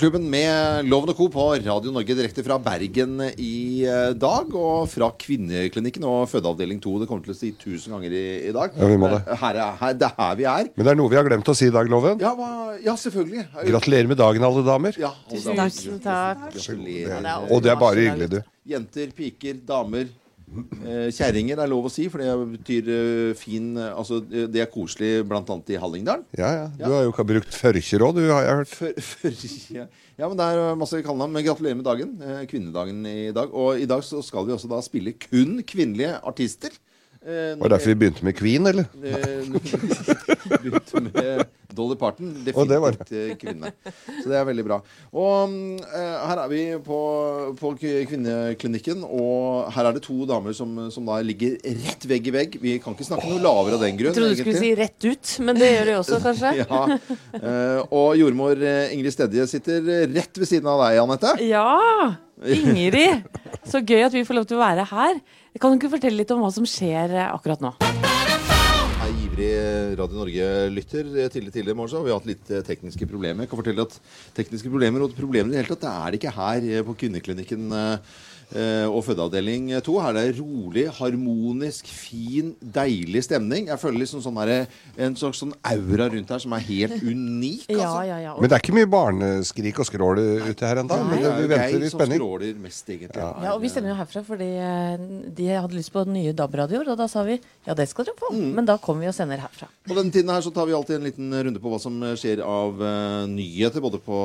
Morgenklubben med Loven og Co. på Radio Norge direkte fra Bergen i eh, dag. Og fra Kvinneklinikken og fødeavdeling 2. Det kommer til å si tusen ganger i, i dag. Ja, vi må det. Her er, her, det er her vi er. Men det er noe vi har glemt å si i dag, Loven. Ja, hva, ja selvfølgelig. Gratulerer med dagen, alle damer. Ja, Tusen takk. Tusen takk. Gratulerer. Er Og det er bare hyggelig, du. Jenter, piker, damer. Eh, Kjerringer er lov å si, for det betyr eh, fin eh, Altså, det er koselig bl.a. i Hallingdal. Ja, ja. Du har jo ikke brukt førkjer òg, du, har jeg hørt. Før, før, ja. ja, men det er masse kallenavn. Men gratulerer med dagen. Kvinnedagen i dag. Og i dag så skal vi også da spille kun kvinnelige artister. Eh, Var det derfor vi begynte med Queen, eller? eh, Begynte med Dolly Parton. Og det var Definitivt kvinne. Så det er veldig bra. Og eh, her er vi på, på kvinneklinikken, og her er det to damer som, som da ligger rett vegg i vegg. Vi kan ikke snakke noe lavere av den grunn. Jeg trodde du skulle si rett ut, men det gjør de også, kanskje? Ja. Eh, og jordmor eh, Ingrid Stedje sitter rett ved siden av deg, Anette. Ja! Ingrid! Så gøy at vi får lov til å være her. Kan du ikke fortelle litt om hva som skjer eh, akkurat nå? er ivrig Radio Norge-lytter tidlig tidlig i morgen. Har vi hatt litt eh, tekniske problemer. Jeg kan fortelle at tekniske problemer og problemer i det hele tatt, det er ikke her eh, på Kvinneklinikken eh, eh, og fødeavdeling 2. Her er det rolig, harmonisk, fin, deilig stemning. Jeg føler liksom sånn der, en slags sånn aura rundt her som er helt unik. Ja, Altså. ja, ja. Men det er ikke mye barneskrik og skrål ute her ennå. Men vi venter i spenning. skråler mest, egentlig. Ja, og Vi sender jo herfra fordi eh, de hadde lyst på nye DAB-radioer. Og da sa vi ja, det skal dere få. Men da kommer vi og sender herfra. På denne tiden her så tar vi alltid en liten runde på hva som skjer av uh, nyheter, både på,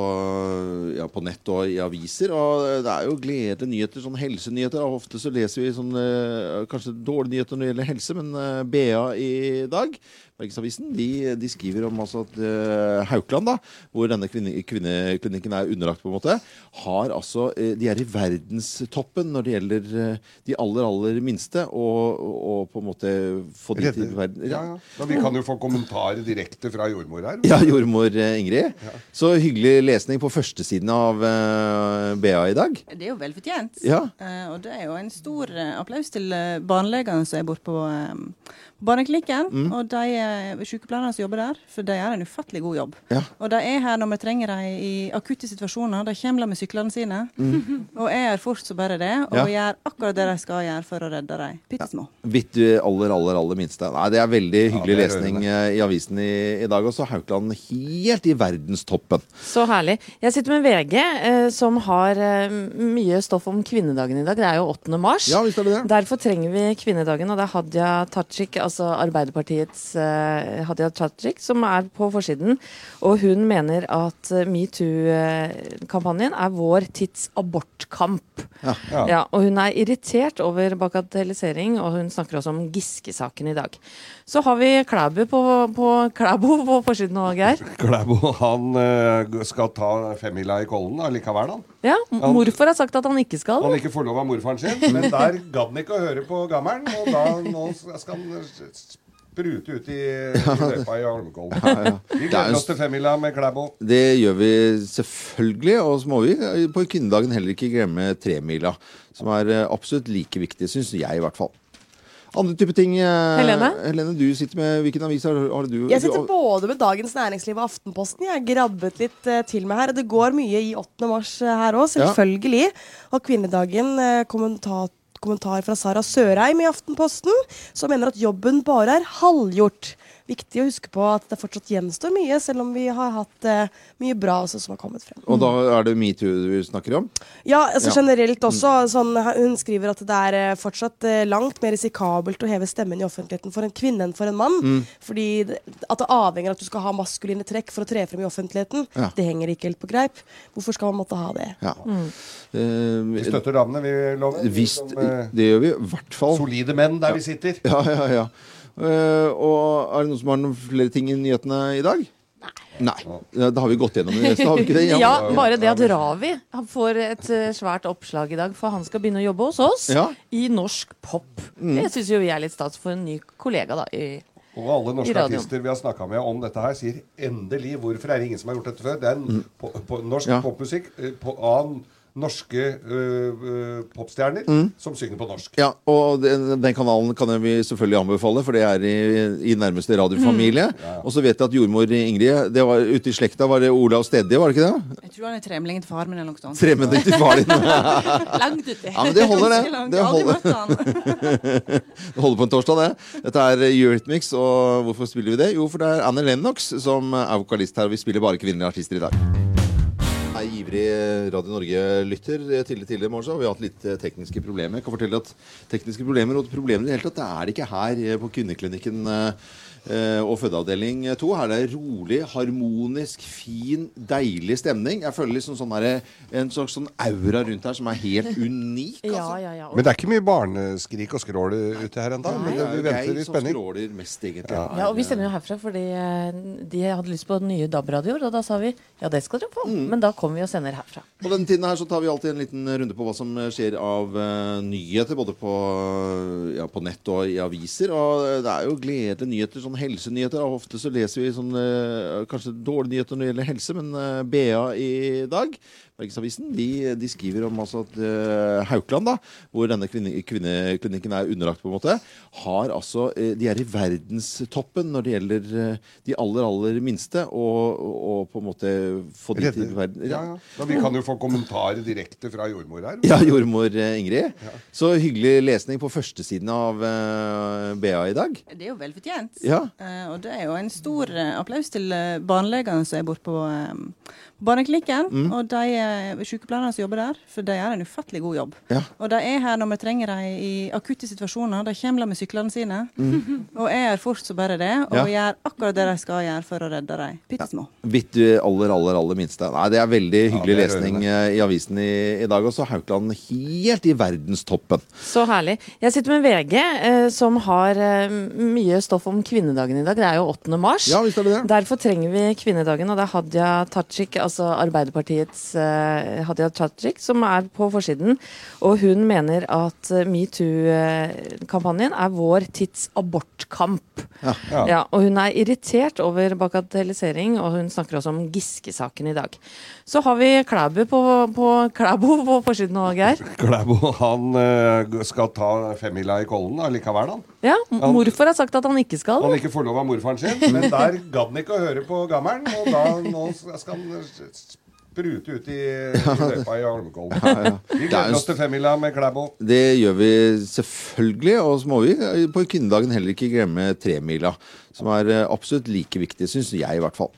ja, på nett og i aviser. Og det er jo gledelige nyheter, sånn helsenyheter. Ofte så leser vi sånn, eh, kanskje dårlige nyheter når det gjelder helse, men eh, BA i dag Bergensavisen de, de skriver om altså at uh, Haukeland, da, hvor denne kvinne, kvinneklinikken er underlagt, på en måte, har altså uh, De er i verdenstoppen når det gjelder uh, de aller, aller minste, og, og på en måte få de til verden. Ja, ja. ja. vi kan jo få kommentarer direkte fra jordmor her. Ja, jordmor Ingrid. Så hyggelig lesning på førstesiden av BA i dag. Det er jo velfortjent. Ja. Eh, og det er jo en stor applaus til uh, barnelegene som er borte på uh, barneklinikken. Mm. Og de sykepleierne som jobber der, for de gjør en ufattelig god jobb. Ja. Og de er her når vi trenger dem i akutte situasjoner. De kommer med syklene sine. og er her fort så bare det, og Mm. Ja. gjør akkurat det de skal gjøre for å redde dem. Bitte små. Vidt du aller, aller aller minste. Nei, Det er veldig hyggelig er lesning eh, i avisen i, i dag også. Haukeland helt i verdenstoppen. Så herlig. Jeg sitter med VG, eh, som har eh, mye stoff om kvinnedagen i dag. Det er jo 8. mars. Ja, visst er det det. Derfor trenger vi kvinnedagen, og det er Hadia Tajik, altså Arbeiderpartiets eh, Hadia Tajik, som er på forsiden. Og hun mener at eh, metoo-kampanjen er vår tids abortkamp. Ja. Ja, og hun er irritert over bagatellisering, og hun snakker også om Giske-saken i dag. Så har vi Klæbu på, på, Klæbo på forsiden nå, Geir. Klæbo han eh, skal ta femmila i Kollen allikevel, han. Ja, morfar har sagt at han ikke skal. Han ikke får lov av morfaren sin, men der gadd han ikke å høre på gammelen. Og da nå skal han sprute ut i løypa i Holmenkollen. Vi gleder oss til femmila med Klæbo. Det gjør vi selvfølgelig, og så må vi eh, på kvinnedagen heller ikke glemme tremila. Som er eh, absolutt like viktig, syns jeg i hvert fall. Andre type ting. eh, Helene? Helene, du sitter med Hvilken avis har, har du? Jeg sitter både med Dagens Næringsliv og Aftenposten. Jeg har grabbet litt til meg her. Det går mye i 8. mars her òg, Ja. selvfølgelig. Og kvinnedagen, eh, kommentar, kommentar fra Sara Sørheim i Aftenposten, som mener at jobben bare er halvgjort. Viktig å huske på at det fortsatt gjenstår mye, selv om vi har hatt eh, mye bra også som har kommet frem. Og da er det metoo du snakker om? Ja, altså Ja. generelt også. Sånn, hun skriver at det er eh, fortsatt eh, langt mer risikabelt å heve stemmen i offentligheten for en kvinne enn for en mann. Mm. Fordi det, at det avhenger av at du skal ha maskuline trekk for å tre frem i offentligheten. Ja. Det henger ikke helt på greip. Hvorfor skal man måtte ha det? Ja. Vi Eh, støtter damene, vi lover. Visst, Som, eh, det gjør vi i hvert fall. solide menn der vi sitter. Ja, ja, ja. Eh, og er det noen som har noen flere ting i nyhetene i dag? Nei. Nei. Da har vi gått gjennom det nesten, har vi ikke det? Ja, bare det at Ravi han får et eh, svært oppslag i dag, for han skal begynne å jobbe hos oss Ja. Mm. i norsk pop. Det syns jo vi er litt stas for en ny kollega, da. I, Og alle norske I artister vi har snakka med om dette her, sier endelig hvorfor er det ingen som har gjort dette før? Det er en mm. po po norsk Ja. popmusikk eh, på, av norske øh, popstjerner som synger på norsk. Ja, og den, den kanalen kan vi selvfølgelig anbefale, for det er i, i nærmeste radiofamilie. Og så vet jeg at jordmor Ingrid det var Ute i slekta var det Olav Stedje, var det ikke det? Jeg tror han er tremlingen til far min eller noe sånt. Tremmen til far din. Langt uti. Ja, men det holder, det. Det Jeg holder, det holder på en torsdag, det. Dette er Eurythmics, og hvorfor spiller vi det? Jo, for det er Anne Lennox som er vokalist her, og vi spiller bare kvinnelige artister i dag. Ivrig Radio Norge-lytter tidlig tidligere i morgen, så har vi hatt litt eh, tekniske problemer. Jeg kan fortelle at tekniske problemer og problemer i det hele tatt, det er ikke her eh, på Kvinneklinikken eh, eh, og fødeavdeling 2. Her er det rolig, harmonisk, fin, deilig stemning. Jeg føler liksom sånn der, en slags sånn aura rundt her som er helt unik. Ja, Altså. ja, ja. Men det er ikke mye barneskrik og skrål ute her ennå. Men Det vi er venter i spenning. skråler mest, egentlig. Ja, og Vi sender jo herfra fordi eh, de hadde lyst på nye DAB-radioer. Og da sa vi ja, det skal dere få. Men da kommer vi og sender herfra. På denne tiden her så tar vi alltid en liten runde på hva som skjer av uh, nyheter, både på, ja, på nett og i aviser. Og det er jo gledelige nyheter, sånn helsenyheter. Og ofte så leser vi sånn, eh, kanskje dårlige nyheter når det gjelder helse, men eh, BA i dag Bergensavisen de, de skriver om altså at uh, Haukeland, da, hvor denne kvinne, kvinneklinikken er underlagt, på en måte, har altså uh, De er i verdenstoppen når det gjelder uh, de aller, aller minste, og, og, og på en måte få de til verden. Ja, ja. Da, vi kan jo få kommentarer direkte fra jordmor her. Ja, jordmor Ingrid. Så hyggelig lesning på førstesiden av BA i dag. Det er jo velfortjent. Ja. Eh, og det er jo en stor applaus til uh, barnelegene som er borte på uh, barneklinikken. Mm. Og de sykepleierne som jobber der, for de gjør en ufattelig god jobb. Ja. Og de er her når vi trenger dem i akutte situasjoner. De kommer med syklene sine. Og er her fort så bare det, og Mm. Ja. gjør akkurat det de skal gjøre for å redde dem. Bitte små. Vidt du aller, aller, aller minste. Nei, Det er veldig hyggelig ja, er lesning eh, i avisen i, i dag også. Haukeland helt i verdenstoppen. Så herlig. Jeg sitter med VG, eh, som har eh, mye stoff om kvinnedagen i dag. Det er jo 8. mars. Ja, visst er det det. Derfor trenger vi kvinnedagen, og det er Hadia Tajik, altså Arbeiderpartiets eh, Hadia Tajik, som er på forsiden. Og hun mener at eh, metoo-kampanjen er vår tids abortkamp. Ja. Ja, og hun er irritert over bagatellisering, og hun snakker også om Giske-saken i dag. Så har vi Klæbu på, på, Klæbo på forsiden òg, Geir. Klæbo han eh, skal ta femmila i Kollen allikevel, han. Ja, morfar har sagt at han ikke skal. Han ikke får lov av morfaren sin, men der gadd han ikke å høre på gammelen. Og da nå skal han sprute ut i løypa i Holmenkollen. Vi ja. Vi gleder oss til femmila med Klæbo. Det gjør vi selvfølgelig, og så må vi eh, på kvinnedagen heller ikke glemme tremila. Som er eh, absolutt like viktig, syns jeg i hvert fall.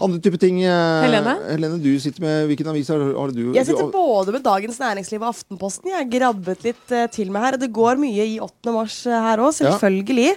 Andre type ting. eh, Helene? Helene, du sitter med Hvilken avis har, har du? Jeg sitter du, både med Dagens Næringsliv og Aftenposten. Jeg har grabbet litt uh, til meg her. Og det går mye i 8. mars her òg, Ja. selvfølgelig.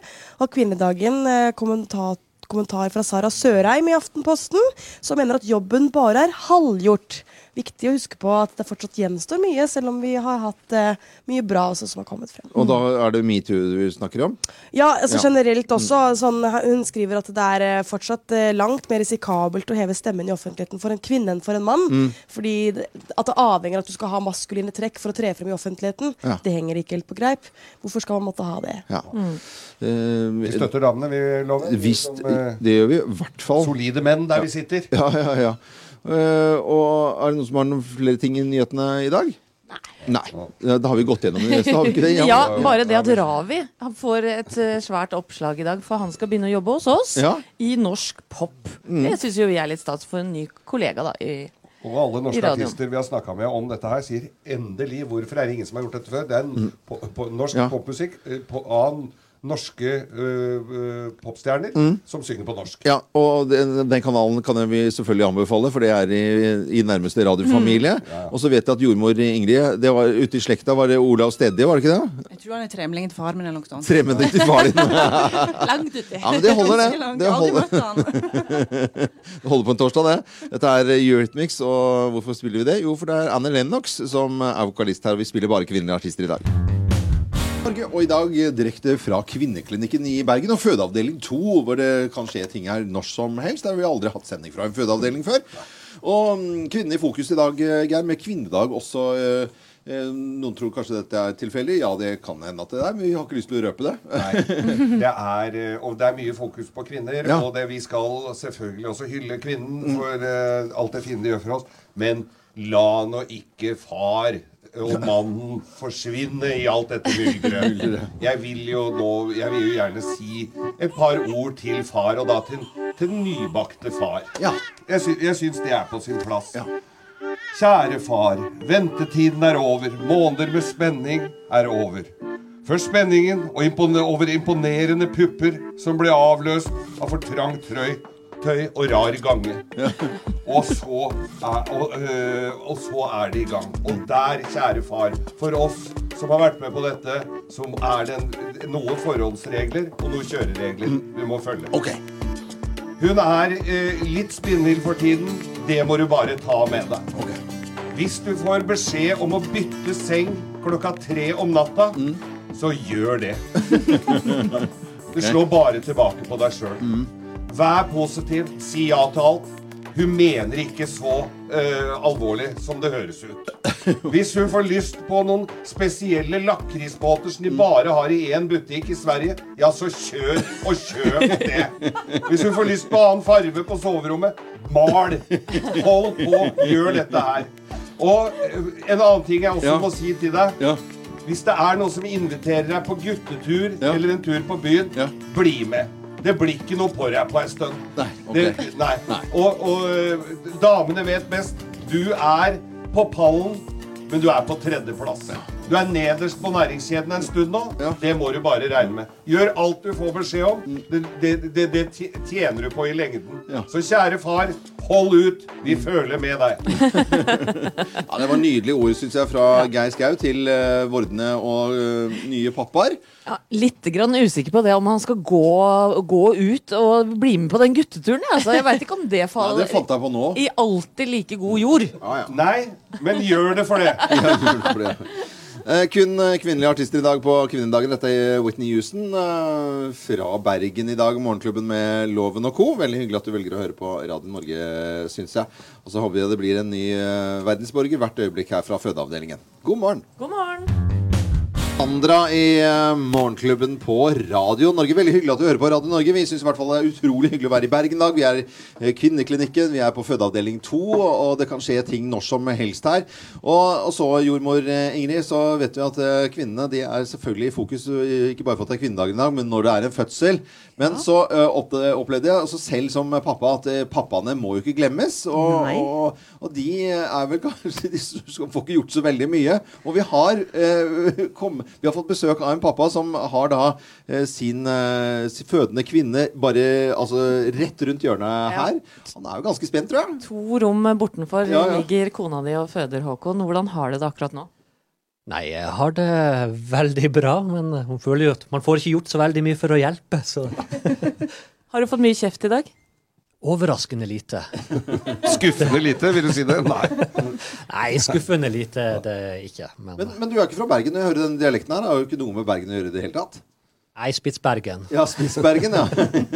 Og kvinnedagen, uh, kommentar, kommentar fra Sara Sørheim i Aftenposten, som mener at jobben bare er halvgjort. Viktig å huske på at det fortsatt gjenstår mye, selv om vi har hatt eh, mye bra også som har kommet frem. Og da er det metoo du snakker om? Ja, altså Ja. generelt også. Sånn, hun skriver at det er eh, fortsatt eh, langt mer risikabelt å heve stemmen i offentligheten for en kvinne enn for en mann. Mm. Fordi det, at det avhenger av at du skal ha maskuline trekk for å tre frem i offentligheten. Ja. Det henger ikke helt på greip. Hvorfor skal man måtte ha det? Ja. Vi Eh, støtter damene, vi lover. Visst, som, eh, det gjør vi i hvert fall. solide menn der vi sitter. Ja, ja, ja. Eh, og er det noen som har noen flere ting i nyhetene i dag? Nei. Nei. Da har vi gått gjennom det resten, har vi ikke det? Ja, bare det at Ravi han får et eh, svært oppslag i dag, for han skal begynne å jobbe hos oss Ja. i norsk pop. Det syns jo vi er litt stas for en ny kollega, da. I, Og alle norske artister vi har snakka med om dette her, sier endelig hvorfor er det ingen som har gjort dette før? Det er en mm. po po norsk Ja. popmusikk eh, på, av norske øh, øh, popstjerner som synger på norsk. Ja, og den, den kanalen kan vi selvfølgelig anbefale, for det er i, i nærmeste radiofamilie. Og så vet jeg at jordmor Ingrid det var Ute i slekta var det Olav Stedje, var det ikke det? Jeg tror han er tremlingen til far min eller noe sånt. Tremlingen til far din. langt uti. Ja, men det holder, det. Det holder, det holder på en torsdag, det. Dette er Eurythmics, og hvorfor spiller vi det? Jo, for det er Anne Lennox som er vokalist her, og vi spiller bare kvinnelige artister i dag. Norge, og i dag direkte fra Kvinneklinikken i Bergen og fødeavdeling 2, hvor det kan skje ting her når som helst. Der har vi aldri hatt sending fra en fødeavdeling før. Og Kvinnene i fokus i dag, eh, Geir, med kvinnedag også. eh, eh, Noen tror kanskje dette er tilfeldig. Ja, det kan hende at det er, men vi har ikke lyst til å røpe det. Nei. Det er, og det er mye fokus på kvinner, Ja. og det, vi skal selvfølgelig også hylle kvinnen for øh, alt det fine de gjør for oss. Men La nå ikke far og mannen forsvinne i alt dette mylderet. Jeg vil jo nå Jeg vil jo gjerne si et par ord til far, og da til, til nybakte far. Ja. Jeg, sy jeg syns det er på sin plass. Kjære far, ventetiden er over. Måneder med spenning er over. Først spenningen over imponerende pupper som ble avløst av for trangt trøy, tøy og rar gange. Og, så er, og, øh, og så er det i gang. Og der, kjære far, for oss som har vært med på dette, som er det noen forholdsregler og noen kjøreregler vi må følge. Okay. Hun er øh, litt spinnvill for tiden. Det må du bare ta med deg. Okay. Hvis du får beskjed om å bytte seng klokka tre om natta, så gjør det. Du slår bare tilbake på deg sjøl. Vær positiv, si ja til alt. Hun mener ikke så uh, alvorlig som det høres ut. Hvis hun får lyst på noen spesielle lakrisbåter som de bare har i én butikk i Sverige, ja, så kjør og kjøp det. Hvis hun får lyst på annen farve på soverommet, mal. Hold på, gjør dette her. Og eh, en annen ting jeg også Ja. må si til deg. Ja. Hvis det er noen som inviterer deg på guttetur Ja. eller en tur på byen, Ja. bli med. Det blir ikke noe på deg på en stund. Nei, ok. Det, nei. Nei. Og, og øh, damene vet best. Du er på pallen, men du er på tredjeplass. Du er nederst på næringskjeden en stund nå. Ja. Det må du bare regne med. Gjør alt du får beskjed om. Det, det, det, det tjener du på i lengden. Ja. Så kjære far, hold ut. Vi føler med deg. Ja, det var nydelige ord, syns jeg, fra Geir Skau til uh, vordende og uh, nye pappaer. Ja, litt grann usikker på det om han skal gå, gå ut og bli med på den gutteturen. Altså, jeg veit ikke om det Ja, faller det fant jeg på nå. i alltid like god jord. Ja, ja. Nei, men gjør det for det. Ja, for det. Eh, kun eh, kvinnelige artister i dag på kvinnedagen. Dette er Whitney Houston eh, fra Bergen i dag. Morgenklubben med Loven og co. Veldig hyggelig at du velger å høre på Radio Norge, syns jeg. Og så håper vi det blir en ny eh, verdensborger hvert øyeblikk her fra fødeavdelingen. God morgen. God morgen. Sandra i eh, Morgenklubben på Radio Norge. Veldig hyggelig at du hører på Radio Norge. Vi syns i hvert fall det er utrolig hyggelig å være i Bergen i dag. Vi er eh, Kvinneklinikken, vi er på fødeavdeling 2, og det kan skje ting når som helst her. Og, og så, jordmor eh, Ingrid, så vet vi at kvinnene de er selvfølgelig i fokus, ikke bare for at det er kvinnedagen i dag, men når det er en fødsel. Men så eh, opp, opplevde jeg altså selv som pappa at pappaene må jo ikke glemmes. Og, og, og de er vel kanskje De får ikke gjort så veldig mye. Og vi har, eh, kom, vi har fått besøk av en pappa som har da eh, sin, eh, sin fødende kvinne bare altså, rett rundt hjørnet Ja. her. Han er jo ganske spent, tror jeg. To rom bortenfor Ja, ja. ligger kona di og føder, Håkon. Hvordan har du det akkurat nå? Nei, jeg har det veldig bra, men hun føler jo at man får ikke gjort så veldig mye for å hjelpe, så Har du fått mye kjeft i dag? Overraskende lite. Skuffende lite, vil du si det? Nei. Nei, skuffende lite det er det ikke, men, Men, men du er ikke fra Bergen. Jeg hører den dialekten her. Har jo ikke noe med Bergen å gjøre i det hele tatt. Nei, Spitsbergen. Ja, Spitsbergen, ja.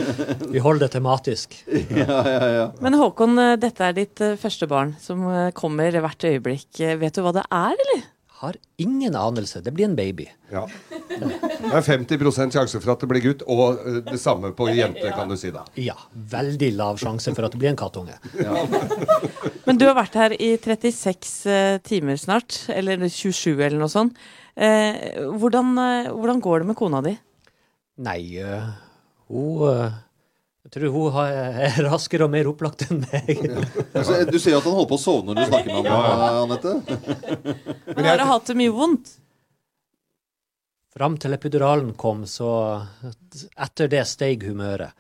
Vi holder det tematisk. ja, ja, ja. Men Håkon, eh, dette er ditt eh, første barn som eh, kommer hvert øyeblikk. Eh, Vet du hva det er, eller? Har ingen anelse. Det blir en baby. Ja. Det er 50% sjanse for at det blir gutt, og eh, det samme på jente, kan du si da. Ja, veldig lav sjanse for at det blir en kattunge. Men du har vært her i 36 eh, timer snart, eller 27 eller noe sånt. Eh, hvordan, hvordan går det med kona di? Nei, øh, hun øh, Jeg tror hun har, er raskere og mer opplagt enn meg. Ja. du sier at han holder på å sovne når du snakker med ham, Anette. Men har du hatt det mye vondt? Fram til epiduralen kom, så etter det steig humøret.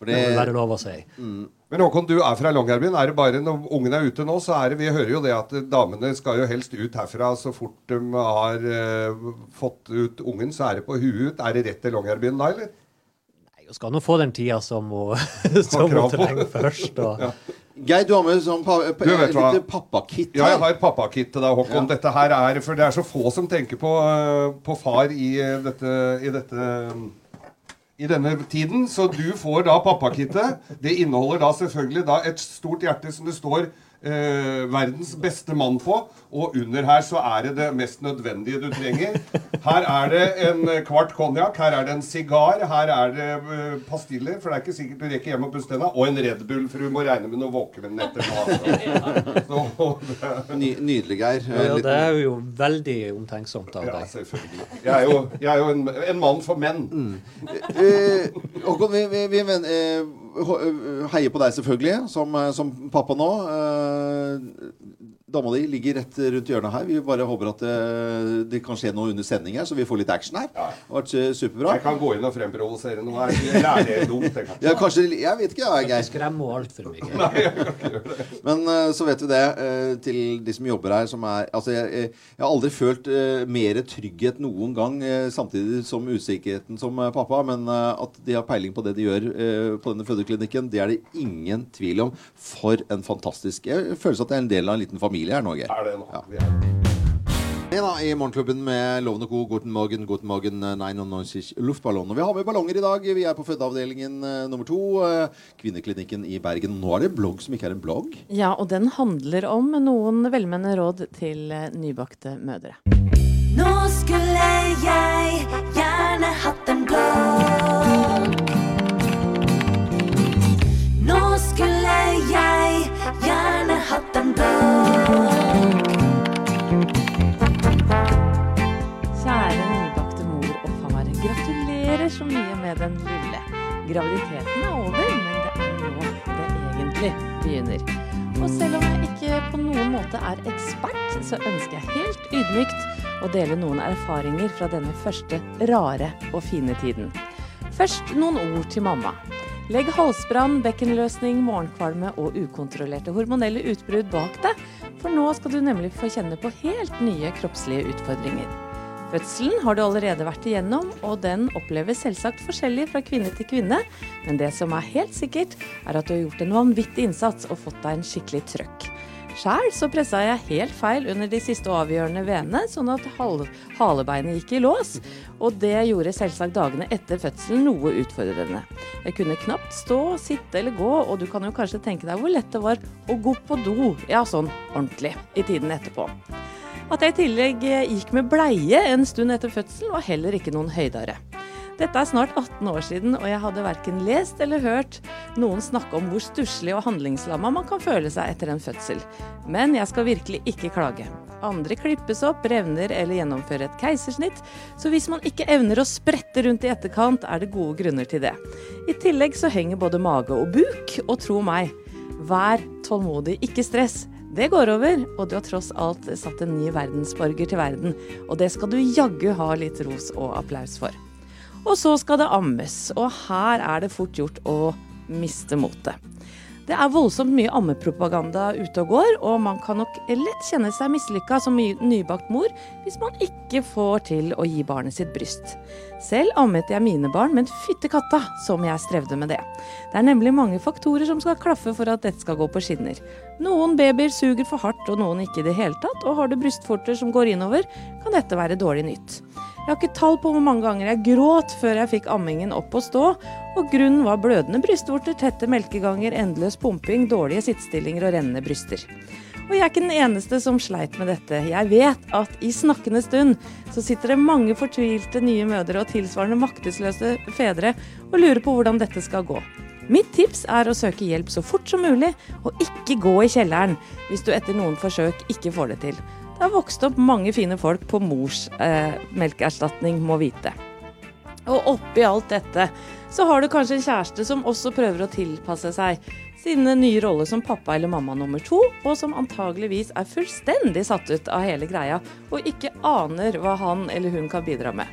For Det må det, være lov å si. Men Håkon, du er fra Longyearbyen. Er det bare når ungen er ute nå, så er det Vi hører jo det at damene skal jo helst ut herfra så fort de har uh, fått ut ungen, så er det på huet ut. Er det rett til Longyearbyen da, eller? Skal nå få den tida som hun, som hun trenger først. Og, Geir, du har med sånn pa, pa, lite pappakit Ja, jeg har pappakit til deg, Håkon. Ja. Dette her er For det er så få som tenker på, eh, på far i eh, dette, i dette i denne tiden. Så du får da pappakittet. Det inneholder da selvfølgelig da et stort hjerte som det står eh, 'Verdens beste mann' på. Og under her så er det det mest nødvendige du trenger. Her er det en eh, kvart konjakk, her er det en sigar, her er det eh, pastiller, for det er ikke sikkert du rekker hjem og pusse tenna, og en Red Bull, for du må regne med noe våkemenn etterpå. Altså. Ny, nydelig, Geir. Ja, ja, det er jo veldig omtenksomt av deg. ja, selvfølgelig. Jeg er jo, jeg er jo en, en mann for menn. Eh, Håkon, vi, vi, vi men, eh, eh, heier på deg selvfølgelig, som, eh, som pappa nå. Eh, Dama di ligger rett rundt hjørnet her. Vi bare håper at det, det kan skje noe under sending her, så vi får litt action her. Det har vært eh, superbra. Jeg kan gå inn og fremprovosere noe her. Er det dumt? Kan. Ja, kanskje, jeg vet ikke, jeg, Geir. Skremmer henne altfor mye. Men eh, så vet vi det, eh, til de som jobber her, som er Altså, jeg, jeg jeg har aldri følt mer trygghet noen gang, eh, samtidig som usikkerheten som eh, pappa, men eh, at de har peiling på det de gjør eh, på denne fødeklinikken, det er det ingen tvil om. For en fantastisk Jeg føler at jeg er en del av en liten familie her nå, Geir. Er det nå? Ja. Vi er- Med da, I Morgenklubben med Lovende Co. Guten Morgen, Guten Morgen, Nein und Neunzig luftballon. Og vi har med ballonger i dag. Vi er på fødeavdelingen eh, nummer to. eh, Kvinneklinikken i Bergen. Nå er det blogg som ikke er en blogg. Ja, og den handler om noen velmenende råd til eh, nybakte mødre. Nå skulle jeg gjerne hatt en blogg. Hatt en dag. Kjære nybakte mor og far. Gratulerer så mye med den lille. Graviditeten er over, men det er nå det egentlig begynner. Og selv om jeg ikke på noen måte er ekspert, så ønsker jeg helt ydmykt å dele noen erfaringer fra denne første rare og fine tiden. Først noen ord til mamma. Legg halsbrann, bekkenløsning, morgenkvalme og ukontrollerte hormonelle utbrudd bak deg, for nå skal du nemlig få kjenne på helt nye kroppslige utfordringer. Fødselen har du allerede vært igjennom, og den oppleves selvsagt forskjellig fra kvinne til kvinne, men det som er helt sikkert, er at du har gjort en vanvittig innsats og fått deg en skikkelig trøkk. Sjæl så pressa jeg helt feil under de siste avgjørende venene, sånn at halebeinet gikk i lås. Og det gjorde selvsagt dagene etter fødselen noe utfordrende. Jeg kunne knapt stå, sitte eller gå, og du kan jo kanskje tenke deg hvor lett det var å gå på do, ja sånn ordentlig, i tiden etterpå. At jeg i tillegg gikk med bleie en stund etter fødselen, var heller ikke noen høydare. Dette er snart 18 år siden, og jeg hadde verken lest eller hørt noen snakke om hvor stusslig og handlingslamma man kan føle seg etter en fødsel. Men jeg skal virkelig ikke klage. Andre klippes opp, revner eller gjennomfører et keisersnitt, så hvis man ikke evner å sprette rundt i etterkant, er det gode grunner til det. I tillegg så henger både mage og buk, og tro meg, vær tålmodig, ikke stress. Det går over, og du har tross alt satt en ny verdensborger til verden. Og det skal du jaggu ha litt ros og applaus for. Og så skal det ammes, og her er det fort gjort å miste motet. Det er voldsomt mye ammepropaganda ute og går, og man kan nok lett kjenne seg mislykka som nybakt mor hvis man ikke får til å gi barnet sitt bryst. Selv ammet jeg mine barn, men fytte katta som jeg strevde med det. Det er nemlig mange faktorer som skal klaffe for at dette skal gå på skinner. Noen babyer suger for hardt, og noen ikke i det hele tatt, og har du brystvorter som går innover, kan dette være dårlig nytt. Jeg har ikke tall på hvor mange ganger jeg gråt før jeg fikk ammingen opp å stå, og grunnen var blødende brystvorter, tette melkeganger, endeløs pumping, dårlige sittestillinger og rennende bryster. Og jeg er ikke den eneste som sleit med dette. Jeg vet at i snakkende stund så sitter det mange fortvilte nye mødre og tilsvarende maktesløse fedre og lurer på hvordan dette skal gå. Mitt tips er å søke hjelp så fort som mulig, og ikke gå i kjelleren hvis du etter noen forsøk ikke får det til. Det har vokst opp mange fine folk på mors eh, melkeerstatning, må vite. Og oppi alt dette så har du kanskje en kjæreste som også prøver å tilpasse seg sin nye rolle som pappa eller mamma nummer to, og som antageligvis er fullstendig satt ut av hele greia og ikke aner hva han eller hun kan bidra med.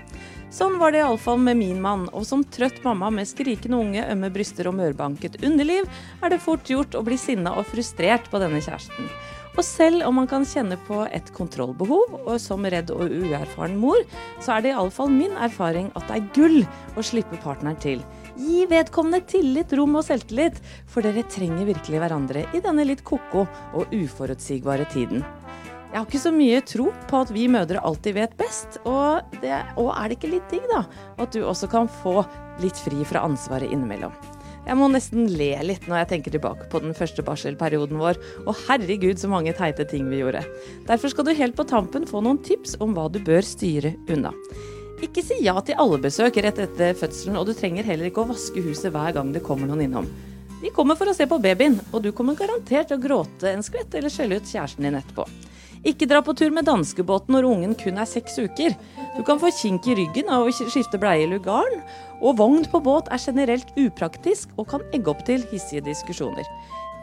Sånn var det iallfall med min mann, og som trøtt mamma med skrikende unge, ømme bryster og mørbanket underliv, er det fort gjort å bli sinna og frustrert på denne kjæresten. Og selv om man kan kjenne på et kontrollbehov, og som redd og uerfaren mor, så er det iallfall min erfaring at det er gull å slippe partneren til. Gi vedkommende tillit, rom og selvtillit, for dere trenger virkelig hverandre i denne litt ko-ko og uforutsigbare tiden. Jeg har ikke så mye tro på at vi mødre alltid vet best. Og, det, og er det ikke litt digg, da? At du også kan få litt fri fra ansvaret innimellom. Jeg må nesten le litt når jeg tenker tilbake på den første barselperioden vår. Og herregud, så mange teite ting vi gjorde. Derfor skal du helt på tampen få noen tips om hva du bør styre unna. Ikke si ja til alle besøk rett etter fødselen, og du trenger heller ikke å vaske huset hver gang det kommer noen innom. De kommer for å se på babyen, og du kommer garantert til å gråte en skvett eller skjelle ut kjæresten din etterpå. Ikke dra på tur med danskebåten når ungen kun er seks uker. Du kan få kink i ryggen av å skifte bleie i lugaren. Og vogn på båt er generelt upraktisk og kan egge opp til hissige diskusjoner.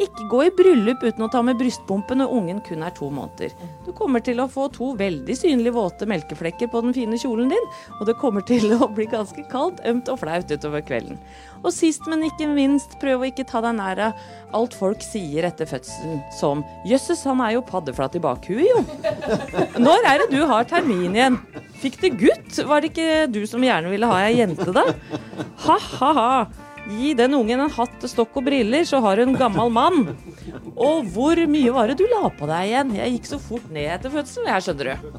Ikke gå i bryllup uten å ta med brystpumpe når ungen kun er to måneder. Du kommer til å få to veldig synlige våte melkeflekker på den fine kjolen din, og det kommer til å bli ganske kaldt, ømt og flaut utover kvelden. Og sist, men ikke minst, prøv å ikke ta deg nær av alt folk sier etter fødselen, som 'jøsses, han er jo paddeflat i bakhuet, jo'. Når er det du har termin igjen? Fikk du gutt? Var det ikke du som gjerne ville ha ei jente, da? Ha-ha-ha. Gi den ungen en hatt, stokk og briller, så har hun gammel mann. Og hvor mye var det du la på deg igjen? Jeg gikk så fort ned etter fødselen, jeg skjønner du.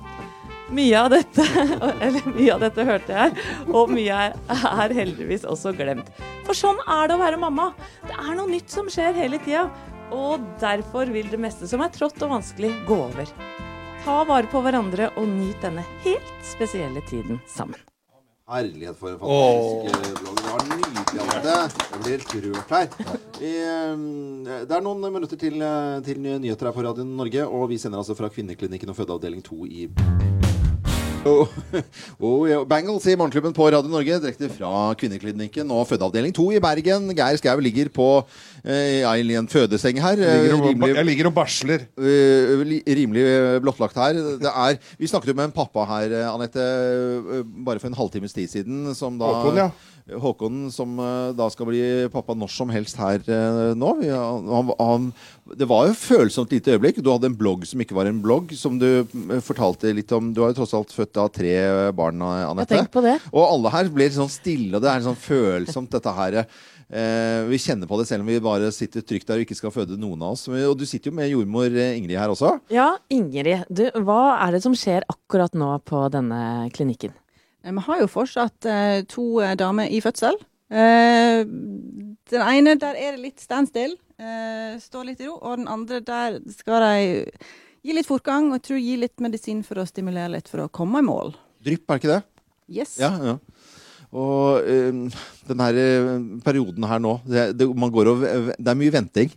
Mye av dette, eller mye av dette hørte jeg, og mye er heldigvis også glemt. For sånn er det å være mamma. Det er noe nytt som skjer hele tida. Og derfor vil det meste som er trått og vanskelig, gå over. Ta vare på hverandre og nyt denne helt spesielle tiden sammen. Herlighet for en fantastisk blogg. Det var nydelig, Anette. Jeg blir helt rørt her. Eh, det er noen minutter til, eh, til nyheter her på Radio Norge, og vi sender altså fra Kvinneklinikken og fødeavdeling 2 i Oh, oh, yeah. Bangles i Morgenklubben på Radio Norge, direkte fra Kvinneklinikken og fødeavdeling 2 i Bergen. Geir Skau ligger på eh, ja, i en fødeseng her. Jeg ligger og, rimelig- jeg ligger og barsler. Uh, rimelig eh, blottlagt her. Det er, vi snakket jo med en pappa her, eh, Anette, eh, bare for en halvtimes tid siden. Som da, Håkon, ja. Håkon, som eh, da skal bli pappa når som helst her eh, nå. Han, han, det var jo følsomt lite øyeblikk. Du hadde en blogg som ikke var en blogg, som du eh, fortalte litt om. Du har jo tross alt født av tre barn, Anette. på det. Og alle her blir sånn stille, og det er sånn følsomt, dette her. Eh, vi kjenner på det selv om vi bare sitter trygt der og ikke skal føde noen av oss. Og du sitter jo med jordmor Ingrid her også. Ja, Ingrid. Du, hva er det som skjer akkurat nå på denne klinikken? Eh, Vi har jo fortsatt eh, to eh, damer i fødsel. Eh, den ene, der er det litt standstill. Stå står litt i ro. Og den andre, der skal de gi litt fortgang og jeg tror gi litt medisin for å stimulere litt for å komme i mål. Drypp, er det ikke det? Yes. Ja, ja. Og eh, denne perioden her nå, det, det, man går og, det er mye venting.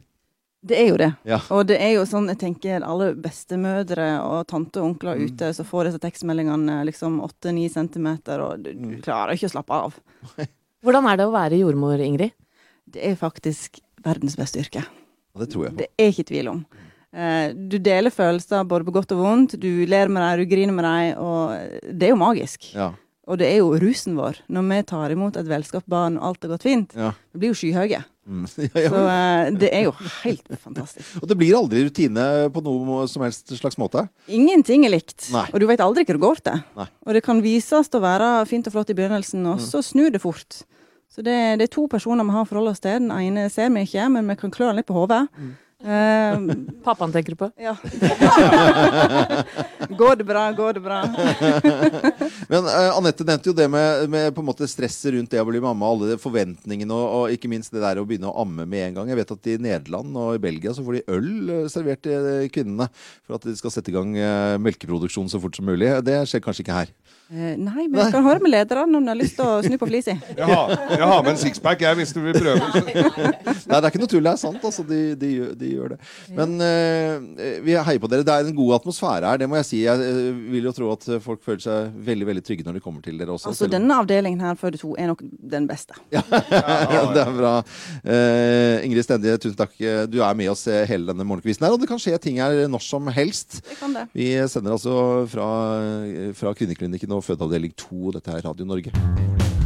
Det er jo det. Ja. Og det er jo sånn, jeg tenker alle bestemødre og tante og onkler ute som får disse tekstmeldingene liksom 8-9 centimeter, og du, du klarer ikke å slappe av. Hvordan er det å være jordmor, Ingrid? Det er faktisk verdens beste yrke. Ja, det tror jeg på. Det er ikke tvil om. Eh, du deler følelser både på godt og vondt. Du ler med dem, du griner med dem, og det er jo magisk. Ja, Og det er jo rusen vår når vi tar imot et velskapt barn og alt har gått fint. ja. Vi blir jo skyhøye. Mm. ja, Så ja. eh, det er jo helt fantastisk. Og det blir aldri rutine på noe som helst slags måte. Ingenting er likt, Nei. og du vet aldri hva det går til. Nei. Og det kan vises til å være fint og flott i begynnelsen, og så snur det fort. Så det, det er to personer vi har å forholde oss til. Den ene ser vi ikke, men vi kan klø den litt på hodet. Eh, Pappaen tenker du på? ja. går det bra, går det bra. Men uh, Anette nevnte jo det med, med på en måte stresset rundt det å bli mamma, alle forventningene og, og ikke minst det der å begynne å amme med en gang. Jeg vet at i Nederland og i Belgia så får de øl eh, servert til eh, kvinnene for at de skal sette i gang melkeproduksjon så fort som mulig. Det skjer kanskje ikke her. Eh, nei, men jeg skal høre med lederne om de har lyst til å snu på flisa. Jeg har, jeg har med en sixpack, jeg, hvis du vil prøve. Nei, det er ikke noe tull, det er sant. Altså, de, de, de gjør det. Men uh, vi heier på dere. Det er en god atmosfære her, det må jeg si. Jeg vil jo tro at folk føler seg veldig veldig trygge når de kommer til dere også. Altså, om- denne avdelingen her før de to er nok den beste. Ja, det er bra. Uh, Ingrid Stendige, tusen takk. Du er med oss hele denne morgenkvisten her, og det kan skje ting her når som helst. Det kan det. Vi sender altså fra, fra Kvinneklinikken og fødeavdeling 2. Dette er Radio Norge.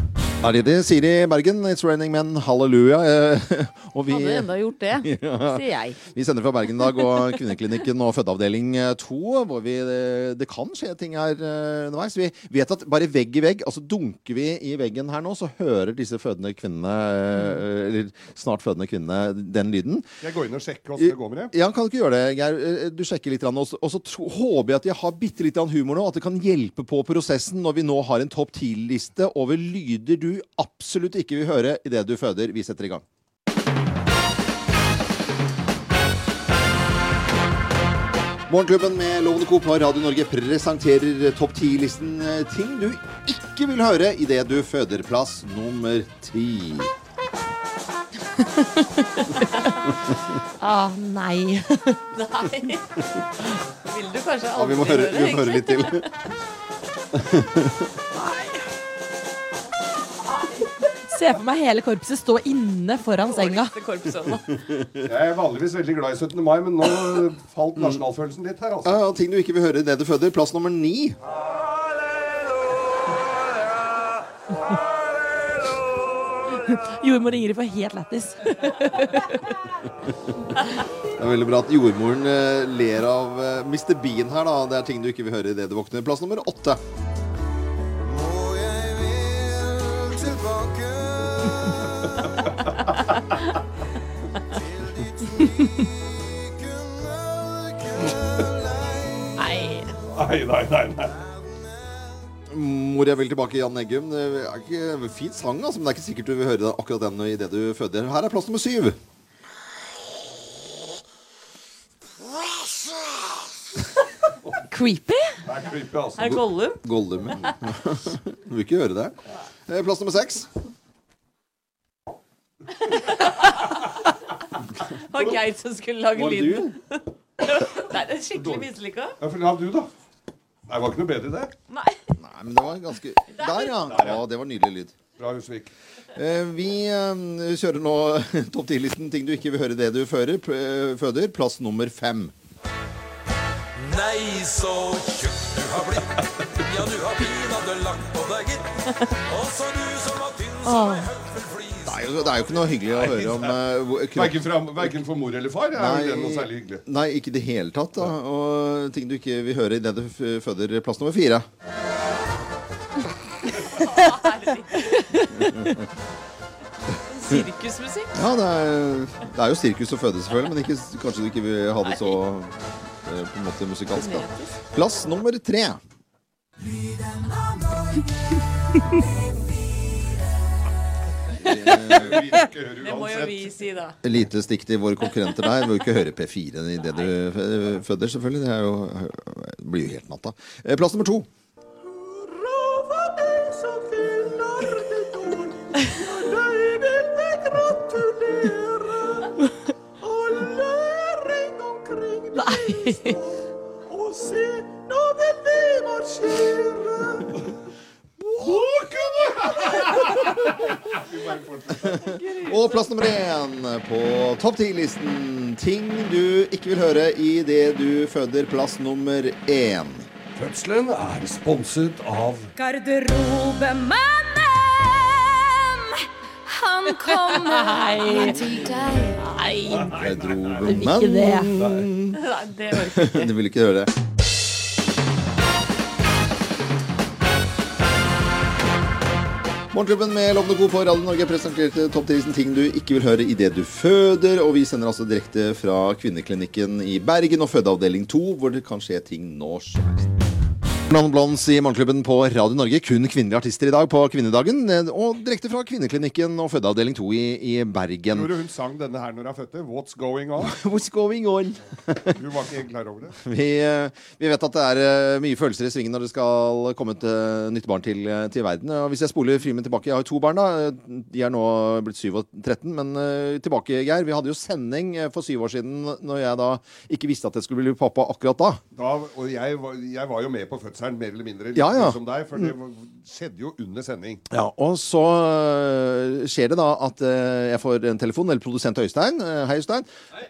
Er det det? Siri Bergen, It's Raining Men, halleluja. Eh, Og vi, Hadde enda gjort det, Ja. sier jeg. vi sender fra Bergen i dag og Kvinneklinikken og fødeavdeling 2, hvor vi, eh, det kan skje ting her eh, underveis. Vi vet at bare vegg i vegg, altså dunker vi i veggen her nå, så hører disse fødende kvinnene, eh, eller snart fødende kvinnene, den lyden. Jeg går inn og sjekker åssen det går med det. Ja, kan du ikke gjøre det, Geir? Eh, Du sjekker litt, og så- og så tro, håper jeg at jeg har bitte litt humor nå, at det kan hjelpe på prosessen når vi nå har en topp 10-liste over lyder du absolutt ikke vil høre idet du føder. Vi setter i gang. Morgenklubben med Lovende Co. på Radio Norge presenterer topp 10-listen eh, ting du ikke vil høre idet du føder. Plass nummer ti. Ah, nei. nei. Vil du kanskje Ja, aldri vi må høre, vi må høre litt til. Se for meg hele korpset stå inne foran senga. Det korpset nå. Jeg er vanligvis veldig glad i 17. mai, men nå falt nasjonalfølelsen litt her, altså. Ja, ja, ting du ikke vil høre idet du føder. Plass nummer ni. Jordmor Ingrid får helt lættis. Det er veldig bra at jordmoren eh, ler av eh, Mr. Bean her, da. Det er ting du ikke vil høre idet du våkner. Plass nummer åtte. Nei. Nei, nei, nei. nei. Mor jeg vil tilbake, Jan Eggum. Det er ikke en fin sang, altså, men det er ikke sikkert du vil høre akkurat den idet du føder. Her er plass nummer syv. Creepy? Det er creepy, altså. Er det Gollum? Gollum. ja. Du vil ikke høre det. Eh, Plass nummer seks. Det var Geir som skulle lage Var det lyden. du? Nei, det er skikkelig mislykka. Ja, for la du, da. Nei, det var ikke noe bedre det. Nei. Nei, men det var ganske Der, ja. ja det var nydelig lyd. Bra, Husvik. Eh, Vi eh, kjører nå topp 10-listen ting du ikke vil høre det du fører, p- eh, føder. Plass nummer fem. Nei, så tjukk du har blitt. Ja, du har pinadø lagt på deg, gitt. Og så du som var tynn som ei flis. Det er, jo, det er jo ikke noe hyggelig å høre om eh, Verken, fra, verken for mor eller far er Nei. det noe særlig hyggelig. Nei, ikke i det hele tatt. Da. Og ting du ikke vil høre idet du føder. Plass nummer fire. Sirkusmusikk. Ja, det er, det er jo sirkus å føde, selvfølgelig, men ikke, kanskje du ikke vil ha det så eh, på en måte musikalsk. da. Plass nummer tre. Vi av høre Det må jo vi si, da. Lite stikk til våre konkurrenter der. Må jo ikke høre P4 idet du f- føder, selvfølgelig. Det, er jo, det blir jo helt natta. Eh, Plass nummer to. Nei. Og plass nummer én på topp ti-listen. Ting du ikke vil høre i det du føder. Plass nummer én. Fødselen er sponset av Garderobemannen, han kommer til deg. Nei. Garderobemannen. dro ikke det. Nei, det orker jeg ikke. Du vil ikke høre det. Morgenklubben med Lovende Co. på Radio Norge presenterte topp 10 ting du ikke vil høre idet du føder. Og vi sender altså direkte fra Kvinneklinikken i Bergen og fødeavdeling 2, hvor det kan skje ting nå som helst. Blond Blondes i Morgenklubben på Radio Norge. Kun kvinnelige artister i dag på kvinnedagen. eh, Og direkte fra Kvinneklinikken og fødeavdeling 2 i, i Bergen. Tror du hun sang denne her når hun fødte? What's going on? What's going on? du var ikke klar over det. Vi, eh, vi vet at det er eh, mye følelser i svingen når det skal komme et nytt barn til, til verden. Og hvis jeg spoler filmen tilbake Jeg har jo to barn, da. De er nå blitt 7 og 13. Men tilbake, Geir. Vi hadde jo sending for syv år siden når jeg da ikke visste at jeg skulle bli pappa akkurat da. da og jeg var, jeg var jo med på fødselen leseren mer eller mindre Ja, ja. som deg, for det skjedde jo under sending. Ja, og så øh, skjer det da at øh, jeg får en telefon, eller produsent Øystein, øh, hei Øystein,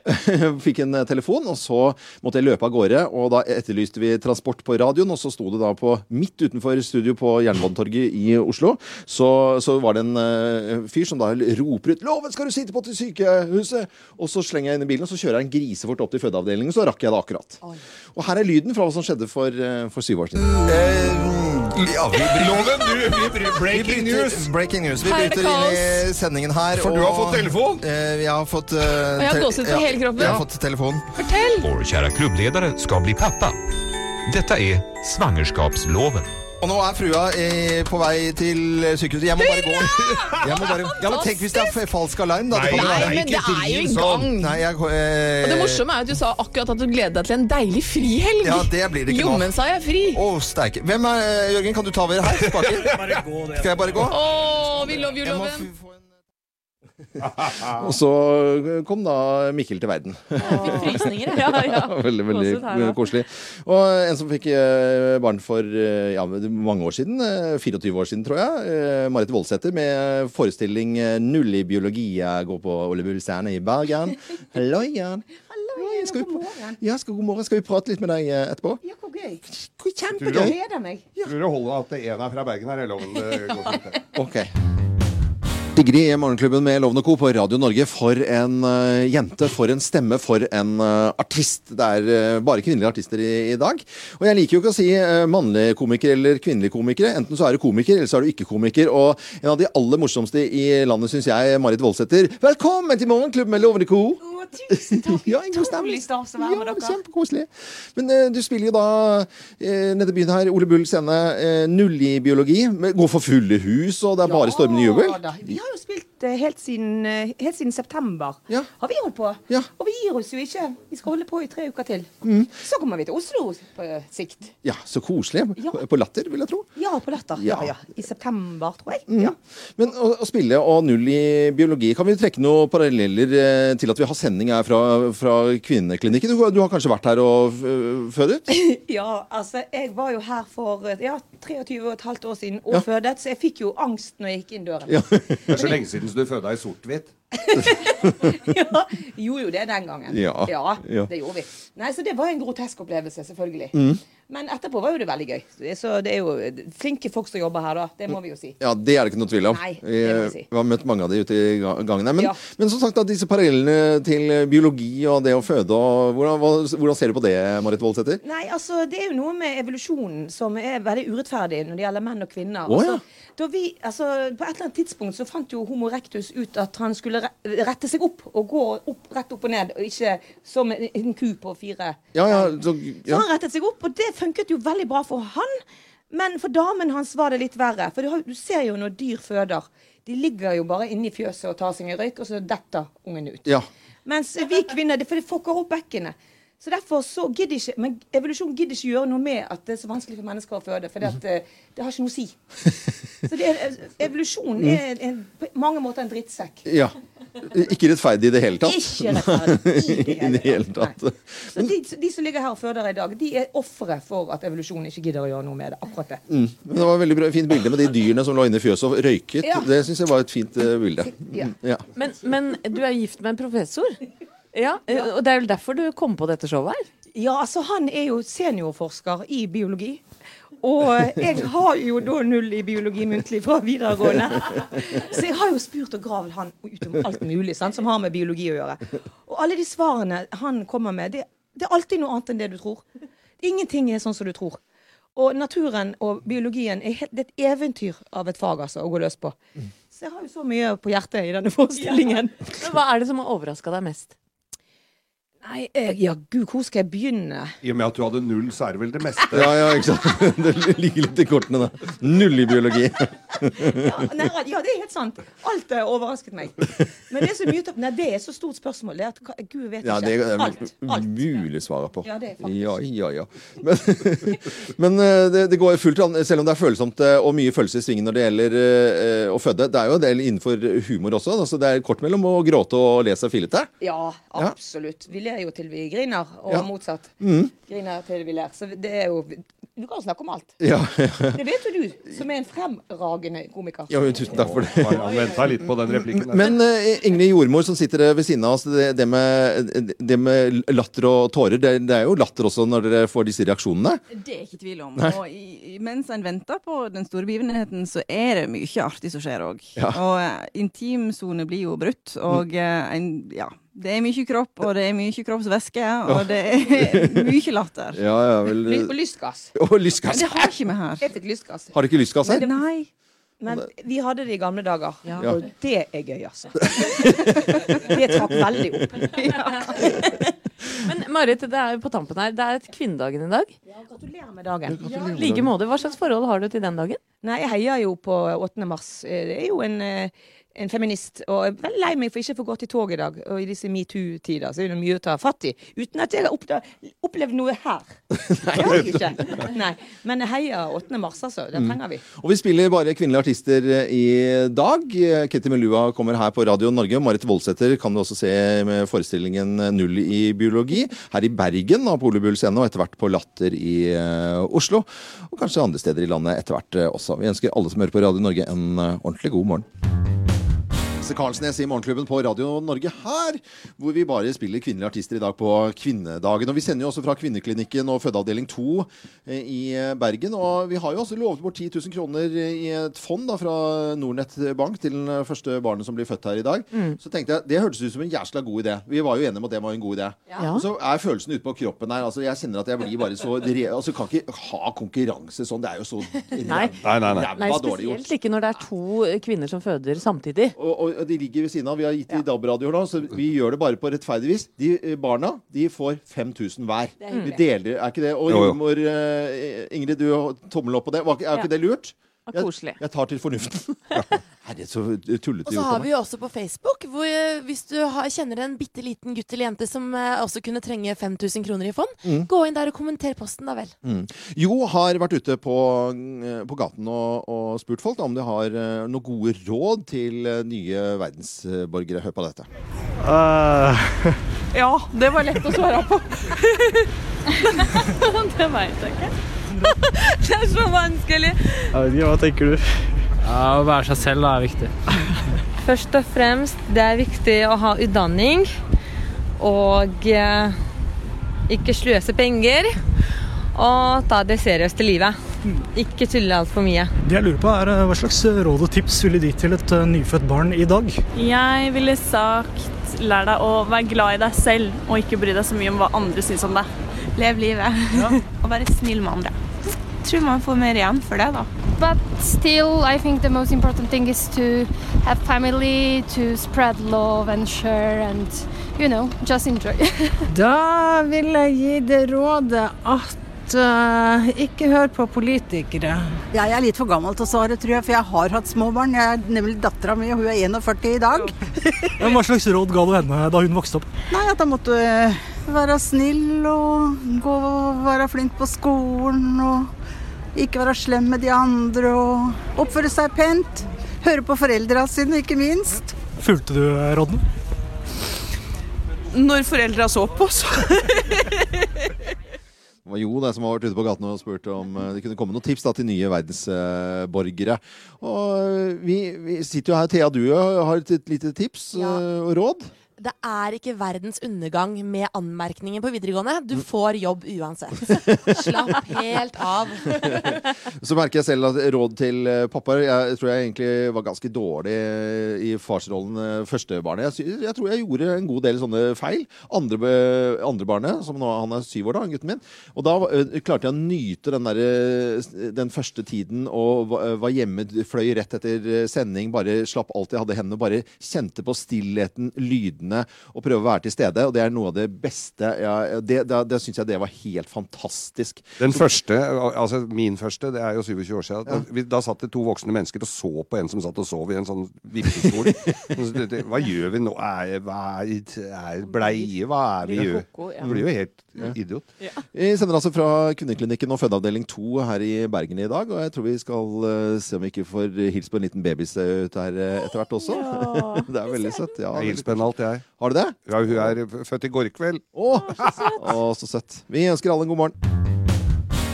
fikk en telefon, og så måtte jeg løpe av gårde, og da etterlyste vi transport på radioen, og så sto det da på, midt utenfor studio på Jernbanetorget i Oslo, så, så var det en fyr som da roper ut, Loven skal du sitte på til sykehuset! Og så slenger jeg inn i bilen, og så kjører jeg en grisefort opp til fødeavdelingen, så rakk jeg det akkurat. Og her er lyden fra hva som skjedde for, for syv år siden. Ja, vi Loven, du, vi bryter breaking news! Breaking news. Vi er bryter inn i sendingen her. For du har fått telefon? Eh, vi har fått eh, jeg har gåsehud på hele kroppen. Jeg har fått telefon. Fortell! Vår kjære klubbledare skal bli pappa. Dette er svangerskapsloven. Og nå er frua eh, på vei til sykehuset. Jeg må bare gå. Jeg må bare, ja, men tenk hvis det er falsk alarm, da. Det kan jo Nei, være- men det er jo i gang. Nei, jeg, eh, Og det morsomme er at du sa akkurat at du gleder deg til en deilig frihelg. Ja, det blir det ikke nå. Jommen sa jeg fri. Å, steike. Hvem er eh, Jørgen, kan du ta over her? Spaken? Skal jeg bare gå? Å, vi love you, Jeg må loven. f- få en Og så kom da Mikkel til verden. Fikk frysninger. Ja, ja. veldig, veldig her, koselig. Og en som fikk eh, barn for eh, ja, mange år siden, eh, 24 år siden tror jeg, Marit Voldsæter med forestilling Null i biologi. Jeg går på Ole Bull Scene i Bergen. Hallo, igjen. Skal vi, ja, skal, god morgen. Skal vi prate litt med deg etterpå? Ja, hvor gøy. Kjempegøy! Tror du holder at det en er fra Bergen her, eller Loven? Det går fint, det. Ok. Digri i Morgenklubben med Lovende Co. på Radio Norge. For en uh, jente, for en stemme, for en uh, artist. Det er uh, bare kvinnelige artister i, i dag. Og jeg liker jo ikke å si uh, mannlige komikere eller kvinnelige komikere. Enten så er du komiker, eller så er du ikke komiker. Og en av de aller morsomste i landet, syns jeg, Marit Voldsæter. Velkommen til Morgenklubben med Lovende Co. Tusen takk. Ja. Utrolig stas å være med dere. kjempekoselig. Men uh, du spiller jo da uh, nede i byen her, Ole Bull scene, uh, null i biologi. Går for fulle hus, og det er bare stormende jubel. Da. Vi har jo spilt helt siden, helt siden september. Ja. Har vi holdt på. Ja. Og vi gir oss jo ikke. Vi skal holde på i tre uker til. Mm. Så kommer vi til Oslo på sikt. Ja, så koselig. Ja. På Latter, vil jeg tro. Ja, på Latter. Ja. I september, tror jeg. Mm. Ja. Men å, å spille og null i biologi, kan vi trekke noen paralleller til at vi har sending her fra, fra Kvinneklinikken? Du, du har kanskje vært her og f- fødet? ja, altså jeg var jo her for ja, 23 og et halvt år siden og Ja. fødet, så jeg fikk jo angst når jeg gikk inn døren. Ja. Det er så lenge siden så du føda i sort-hvitt. ja, gjorde jo det den gangen. Ja, ja. det gjorde vi. Nei, Så det var en grotesk opplevelse, selvfølgelig. Mm. Men etterpå var jo det veldig gøy. Så det er jo flinke folk som jobber her, da. Det må vi jo si. Ja, det er det ikke noe tvil om. Nei, det må vi si. vi har møtt mange av de ute i gangen her. Men, Ja. men som sagt, da, disse parallellene til biologi og det å føde, og, hvordan, hvordan ser du på det, Marit Voldsæter? Nei, altså Det er jo noe med evolusjonen som er veldig urettferdig når det gjelder menn og kvinner. Oh, ja. altså, vi, altså, på et eller annet tidspunkt så fant jo Homo rectus ut at han skulle rette seg opp og gå opp, rett opp og ned, og ikke som en, ku på fire. Ja, ja, så, Så han rettet seg opp, og det funket jo veldig bra for han. Men for damen hans var det litt verre. For du, har, du ser jo når dyr føder. De ligger jo bare inni fjøset og tar seg en røyk, og så detter ungen ut. ja. Mens vi kvinner, det, for det fucker opp bekkenet. Så derfor så gidder ikke Men evolusjon gidder ikke gjøre noe med at det er så vanskelig for mennesker å føde. For det, at, eh, det har ikke noe å si. Så det er, evolusjon er en, på mange måter en drittsekk. ja. Ikke rettferdig i det hele tatt. Ikke rettferdig i det I det hele tatt. Så de, de som ligger her og føder i dag, de er ofre for at evolusjonen ikke gidder å gjøre noe med det. Akkurat det. Mm. Men det var et veldig bra, fint bilde med de dyrene som lå inne i fjøset og røyket. Ja. Det syns jeg var et fint uh, bilde. Ja. Ja. Men, men du er gift med en professor? Ja, eh, og det er vel derfor du kom på dette showet her? Ja, altså han er jo seniorforsker i biologi. Og jeg har jo da null i biologi muntlig fra videregående. Så jeg har jo spurt og gravd han ut om alt mulig sant, som har med biologi å gjøre. Og alle de svarene han kommer med, det, det er alltid noe annet enn det du tror. Ingenting er sånn som du tror. Og naturen og biologien er helt, det er et eventyr av et fag altså, å gå løs på. Så jeg har jo så mye på hjertet i denne forestillingen. Men hva er det som har overraska deg mest? Nei, ja gud, hvor skal jeg begynne? I og med at du hadde null, så er det vel det meste. Ja, ja, ikke sant? Det ligger litt i kortene, da. Null i biologi. Ja, nei, ja, det er helt sant. Alt har overrasket meg. Men det er så mye Nei, det er så stort spørsmål. Det er at Gud vet Ja, det er Alt. alt. mulig å svare på. Ja, det er faktisk. Ja, ja, ja. Men, men eh, det, det går fullt an, selv om det er følsomt eh, og mye følelser i svingen når det gjelder eh, å føde. Det er jo en del innenfor humor også. Altså, det er kort mellom å gråte og le seg fillete. Ja, absolutt. Vi ler jo til vi griner, og Ja. motsatt. Mm. Griner til vi ler. Så det er jo du kan snakke om alt. Ja, Det vet jo du, som er en fremragende komiker. Jo, tusen takk for det. Han venta litt på den replikken. Men uh, Ingrid Jordmor som sitter ved siden av oss, det, det, med, det med latter og tårer, det, det er jo latter også når dere får disse reaksjonene? Det er ikke tvil om. Nei. Og i, i- mens en venter på den store begivenheten, så er det mye artig som skjer òg. Ja. Og uh, intimsone blir jo brutt, og uh, en, ja. Det er mye kropp, og det er mye kroppsvæske, og det er mye latter. Ja, ja vel Og lystgass. Og lystgass. Men det har ikke vi her. Jeg fikk lystgass. Har du ikke lystgass her? Nei. Men vi hadde det i gamle dager. Ja. Og det er gøy, altså. Det trakk veldig opp. Men Marit, det er jo på tampen her. Det er kvinnedagen i dag. Ja, Gratulerer med dagen. I like måte. Hva slags forhold har du til den dagen? Nei, jeg heier jo på 8. mars. Eh, Det er jo en, eh, en feminist. Og jeg er veldig lei meg for ikke å få gått i tog i dag. Og i disse metoo-tider så er det mye å ta fatt i. Uten at jeg har opplevd noe her. Det har jeg ikke. Nei. Men jeg heier 8. mars, altså. Det trenger vi. Og vi spiller bare kvinnelige artister eh, i dag. Ketty Melua kommer her på Radio Norge. Marit Voldsæter kan du også se med forestillingen Null i biologi. Her i Bergen av Polebull scene, og etter hvert på Latter i Oslo. Og kanskje andre steder i landet etter hvert eh, Vi ønsker alle som hører på Radio Norge en eh, ordentlig god morgen. Lasse Karlsnes i Morgenklubben på Radio Norge her, hvor vi bare spiller kvinnelige artister i dag på kvinnedagen. Og vi sender jo også fra Kvinneklinikken og fødeavdeling 2 eh, i eh, Bergen. Og vi har jo også lovet bort 10 000 kroner i et fond da, fra Nordnett Bank til den første barnet som blir født her i dag. Mm. Så tenkte jeg, det hørtes ut som en jæsla god idé. Vi var jo enige om at det var en god idé. Ja. Og så er følelsen ute på kroppen her. Altså, jeg kjenner at jeg blir bare så re Altså, kan ikke ha konkurranse sånn. Det er jo så ræva dårlig gjort. spesielt ikke når det er to kvinner som føder samtidig. Og, og de ligger ved siden av. Vi har gitt de DAB-radioer nå, så vi gjør det bare på rettferdig vis. De eh, barna de får 5000 hver. Det er. Vi deler, er ikke det? Og Jo, jo. jordmor eh, Ingrid, du tommel opp på det. Er ikke Ja. det lurt? Og Jeg, koselig. jeg tar til fornuften. Herre, så tullete Og så har vi jo også på Facebook, hvor eh, hvis du har, kjenner en bitte liten gutt eller jente som eh, også kunne trenge 5000 kroner i fond, Mm. gå inn der og kommenter posten, da vel. Mm. Jo har vært ute på, eh, på gaten og, og spurt folk da, om de har noen gode råd til nye verdensborgere. Hør på dette. Ja, det var lett å svare på. det veit jeg ikke. det er så vanskelig. Jeg vet ikke, Hva tenker du? Ja, Å være seg selv er viktig. Først og fremst, det er viktig å ha utdanning. Og eh, ikke sløse penger. Og ta det seriøst i livet. Ikke tulle altfor mye. Det jeg lurer på er eh, Hva slags råd og tips ville de til et eh, nyfødt barn i dag? Jeg ville sagt lær deg å være glad i deg selv, og ikke bry deg så mye om hva andre syns om deg. Lev livet. og være snill med andre. Tror man får mer igjen for det, da. But still, I think the most important thing is to have family, to spread love and share, and you know, just enjoy. Da vil jeg gi det rådet at uh, ikke hør på politikere. Jeg er litt for gammel til å svare, tror jeg, for jeg har hatt små barn. Jeg er nemlig dattera mi, og hun er 41 i dag. Ja, Hva slags råd ga du henne da hun vokste opp? Nei, at da måtte være snill og gå og være flink på skolen og ikke være slem med de andre og oppføre seg pent. Høre på foreldra sine, ikke minst. Fulgte du eh, rådene? Når foreldra så på, så Det var Jo det som har vært ute på gaten og spurt om eh, det kunne komme noen tips da, til nye verdensborgere. Og eh, vi, vi sitter jo her, Thea, du har et, lite tips Ja. og råd. Det er ikke verdens undergang med anmerkninger på videregående. Du får jobb uansett. Slapp helt av. Så merker jeg selv at råd til eh, pappaer Jeg tror jeg egentlig var ganske dårlig eh, i farsrollen eh, første barnet. Jeg, jeg tror jeg gjorde en god del sånne feil. Andre, andre barnet, som nå han er syv år, da, gutten min. Og da klarte jeg å nyte den, der, den første tiden og var, var hjemme, fløy rett etter sending, bare slapp alt jeg hadde i hendene, bare kjente på stillheten, lydene, og prøve å være til stede. Og det er noe av det beste. ja, det det, det syns jeg det var helt fantastisk. Den første, altså min første, det er jo 27 år siden. Da, vi, da satt det to voksne mennesker og så på en som satt og sov i en sånn vippestol. Hva gjør vi nå? Er, hva er, er bleie? Hva er vi gjør? Det blir jo helt idiot. Vi sender altså fra Kvinneklinikken og fødeavdeling 2 her i Bergen i dag. Og jeg tror vi skal eh, se om vi ikke får hilst på en liten babys ut her eh, etter hvert også. det er veldig søtt. Ja, Jeg hilser på henne alt, jeg. Har du det? Ja, hun er født i går kveld. Å, Å, så søtt. Vi ønsker alle en god morgen.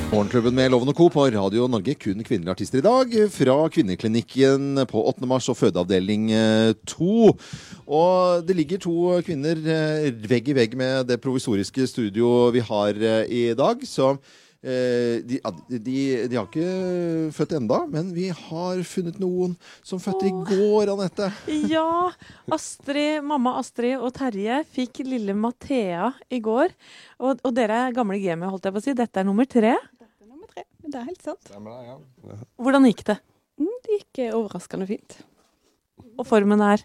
Morgenklubben med Loven og Co. på Radio Norge. Kun kvinnelige artister i dag. Fra Kvinneklinikken på 8. mars og fødeavdeling 2. Og det ligger to kvinner eh, vegg i vegg med det provisoriske studio vi har eh, i dag. Så eh, de, de, de har ikke født enda, men vi har funnet noen som fødte i går, Anette. Ja. Astrid, mamma Astrid og Terje fikk lille Mathea i går. Og, og dere er gamle gamet, holdt jeg på å si. Dette er nummer tre. Det er helt sant. Hvordan gikk det? Mm, Det gikk eh, overraskende fint. Og formen er?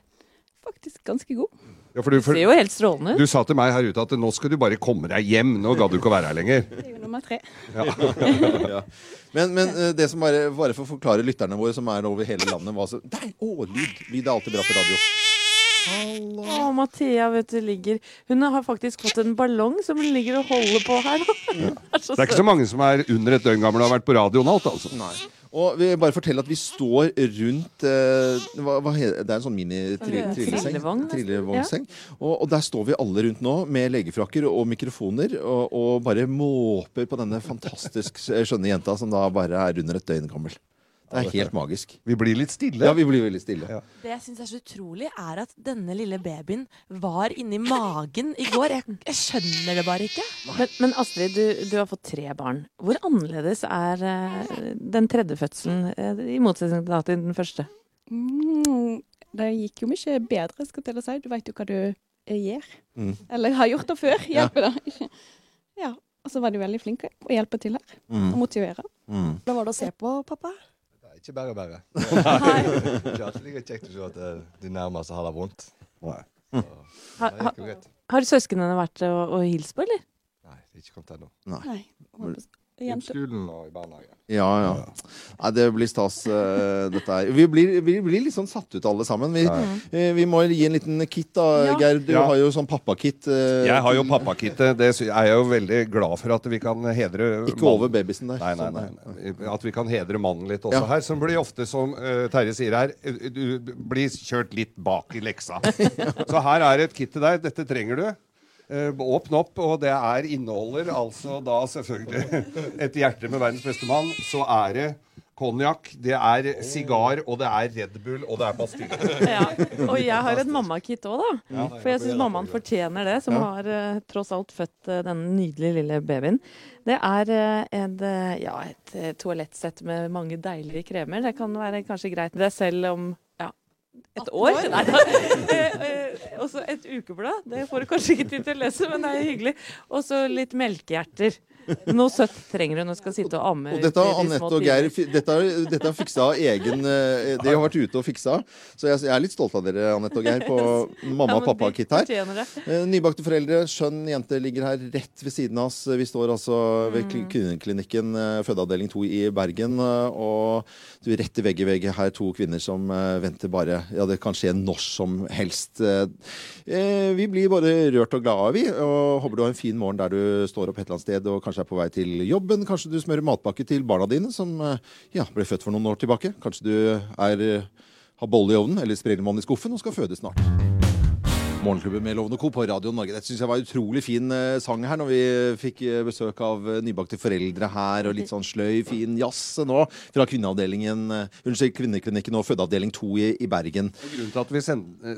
Faktisk ganske god. Ja, for du, for, Ser jo helt strålende ut. Du sa til meg her ute at nå skal du bare komme deg hjem. Nå gadd du ikke å være her lenger. Det er jo nummer tre. Ja. ja. Men, men eh, det som bare, bare for å forklare lytterne våre som er over hele landet hva som, Nei, å, lyd! Lyd er alltid bra på radio. Å, Mathea, vet du, ligger Hun har faktisk fått en ballong som hun ligger og holder på her. Det er ikke så mange som er under et døgn gamle og har vært på radioen alt, altså. Nei. Og vi bare fortelle at vi står rundt eh, hva, hva heter, Det er en sånn mini-trilleseng. Trillevogn, nesten. Og, og der står vi alle rundt nå med legefrakker og mikrofoner og, og bare måper på denne fantastisk skjønne jenta som da bare er under et døgn gammel. Det er helt magisk. Vi blir litt stille. Ja, vi blir veldig stille. Det jeg syns er så utrolig, er at denne lille babyen var inni magen i går. Jeg, jeg skjønner det bare ikke. Men, men Astrid, du, du har fått tre barn. Hvor annerledes er uh, den tredje fødselen, uh, i motsetning til den første? Mm, det gikk jo mye bedre, skal jeg til å si. Du veit jo hva du eh, gjør. Mm. Eller har gjort det før. Ja. Hjelper det ikke? Ja. Og så var de veldig flinke å hjelpe til her. Mm. Og motivere. Mm. Hvordan var det å se på, pappa? Ikke bare bare. Nei. det er alltid like kjekt å se at eh, de nærmeste har det vondt. Har, Det har, gikk har søsknene vært og, og hilst på, eller? Nei, det er ikke kommet ennå. Nei. I skolen og i barnehagen. Ja, ja. Nei, det blir stas, uh, dette her. Vi blir, vi blir litt sånn satt ut alle sammen. Vi, uh, vi må gi en liten kit, da. Ja. Geir, du Ja. har jo sånn pappakit. Uh, Jeg har jo pappakittet. Det er jeg jo veldig glad for at vi kan hedre Ikke mannen. over babysen der. Nei, nei, Sånn, nei, nei. At vi kan hedre mannen litt også Ja. her. Som blir ofte, som Terje sier her, du blir kjørt litt bak i leksa. Så her er et kit til deg. Dette trenger du. Eh, åpne opp, og det er inneholder altså da selvfølgelig et hjerte med verdens beste mann. Så er det konjakk, det er sigar, og det er Red Bull, og det er Bastille. Ja. Og jeg har et mammakit òg, da. For jeg syns mammaen fortjener det, som har eh, tross alt født eh, denne nydelige lille babyen. Det er eh, en, eh, ja, et toalettsett med mange deilige kremer. Det kan være kanskje greit med deg selv om et år. Nei, da. Eh, eh, Og så et ukeblad. Det får du kanskje ikke tid til å lese, men det er hyggelig. Og så litt melkehjerter. Noe søtt trenger du når du skal sitte og amme. Og dette har Anette og Geir dette har, dette har fiksa av egen eh, De har vært ute og fiksa. Så jeg, jeg er litt stolt av dere, Anette og Geir, på mamma- og pappa-kit her. Eh, Nybakte foreldre, skjønn jente ligger her rett ved siden av oss. Vi står altså ved Mm. Kvinneklinikken, eh, fødeavdeling 2 i Bergen. Og du rett i vegg i vegg her to kvinner som venter bare Ja, det kan skje når som helst. Vi blir bare rørt og glade, vi. Og håper du har en fin morgen der du står opp et eller annet sted og kanskje er på vei til jobben. Kanskje du smører matpakke til barna dine som eh, ja, ble født for noen år tilbake. Kanskje du er, eh, har bolle i ovnen eller sprellemann i skuffen og skal føde snart. Morgenklubben med Lovende Co. på Radio Norge. Det syns jeg var en utrolig fin eh, sang her når vi fikk besøk av nybakte foreldre her, og litt sånn sløy, fin jazz nå fra kvinneavdelingen Unnskyld, Kvinneklinikken og fødeavdeling 2 i, i Bergen. Grunnen til at vi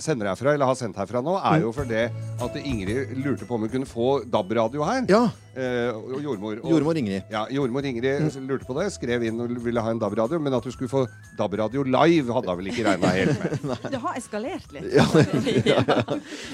sender herfra, eller har sendt herfra nå, er Mm. jo for det at Ingrid lurte på om hun kunne få DAB-radio her. Ja. Eh, og jordmor. Og, Jordmor Ingrid. Ja, jordmor Ingrid lurte på det. Skrev inn og ville ha en DAB-radio. Men at du skulle få DAB-radio live, hadde hun vel ikke regna helt med. Det har eskalert litt. Ja, ja.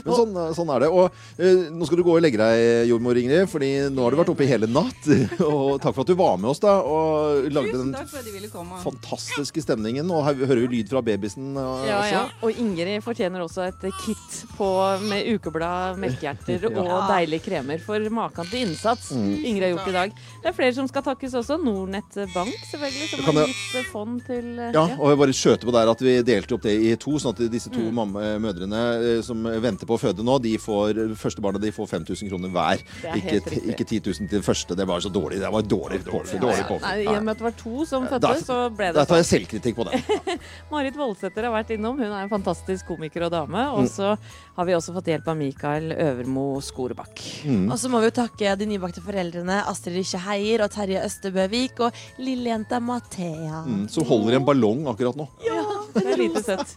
Men sånn, sånn er det. Og eh, nå skal du gå og legge deg, jordmor Ingrid, Fordi nå har du vært oppe i hele natt. Og takk for at du var med oss da og lagde Tusen den fantastiske stemningen. Og her hører vi lyd fra babysen eh, Ja, også. ja. Og Ingrid fortjener også et kit på, med ukeblad, melkehjerter og deilige kremer for maken til innsats Mm. Ingrid har gjort i dag. Det er flere som skal takkes også. Nordnett Bank, selvfølgelig, som kan har gitt eh, fond til ja, Ja, og jeg bare skjøter på der at vi delte opp det i to, sånn at disse to Mm. mamma, mødrene eh, som venter på å føde nå, de får, første barnet de får 5000 kroner hver. Er Ikke, ikke 10 000 til den første. Det var så dårlig. Det var dårlig påfyll. Dårlig Nei. I og med at det var to som fødte, så ble det Da tar jeg sånn. selvkritikk på det. Marit Voldsæter har vært innom. Hun er en fantastisk komiker og dame. Også Mm. Har vi også fått hjelp av Mikael Øvermo Skorebakk. Mm. Og så må vi jo takke de nybakte foreldrene Astrid Rykkje Heier og Terje Østebøvik og lillejenta Mathea. Mm, som holder i en ballong akkurat nå. Ja, Det er lite søtt.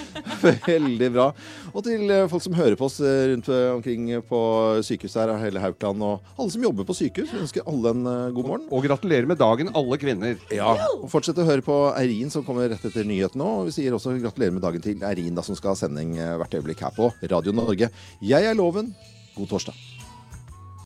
Veldig bra. Og til eh, folk som hører på oss eh, rundt eh, omkring på sykehus her, hele Haukeland, og alle som jobber på sykehus, vi ønsker alle en god morgen. Og gratulerer med dagen, alle kvinner. Ja, og Fortsett å høre på Eirin, som kommer rett etter nyhetene nå. Og vi sier også gratulerer med dagen til Eirin, da, som skal ha sending hvert øyeblikk her på Radio Norge. Jeg er Loven. God torsdag.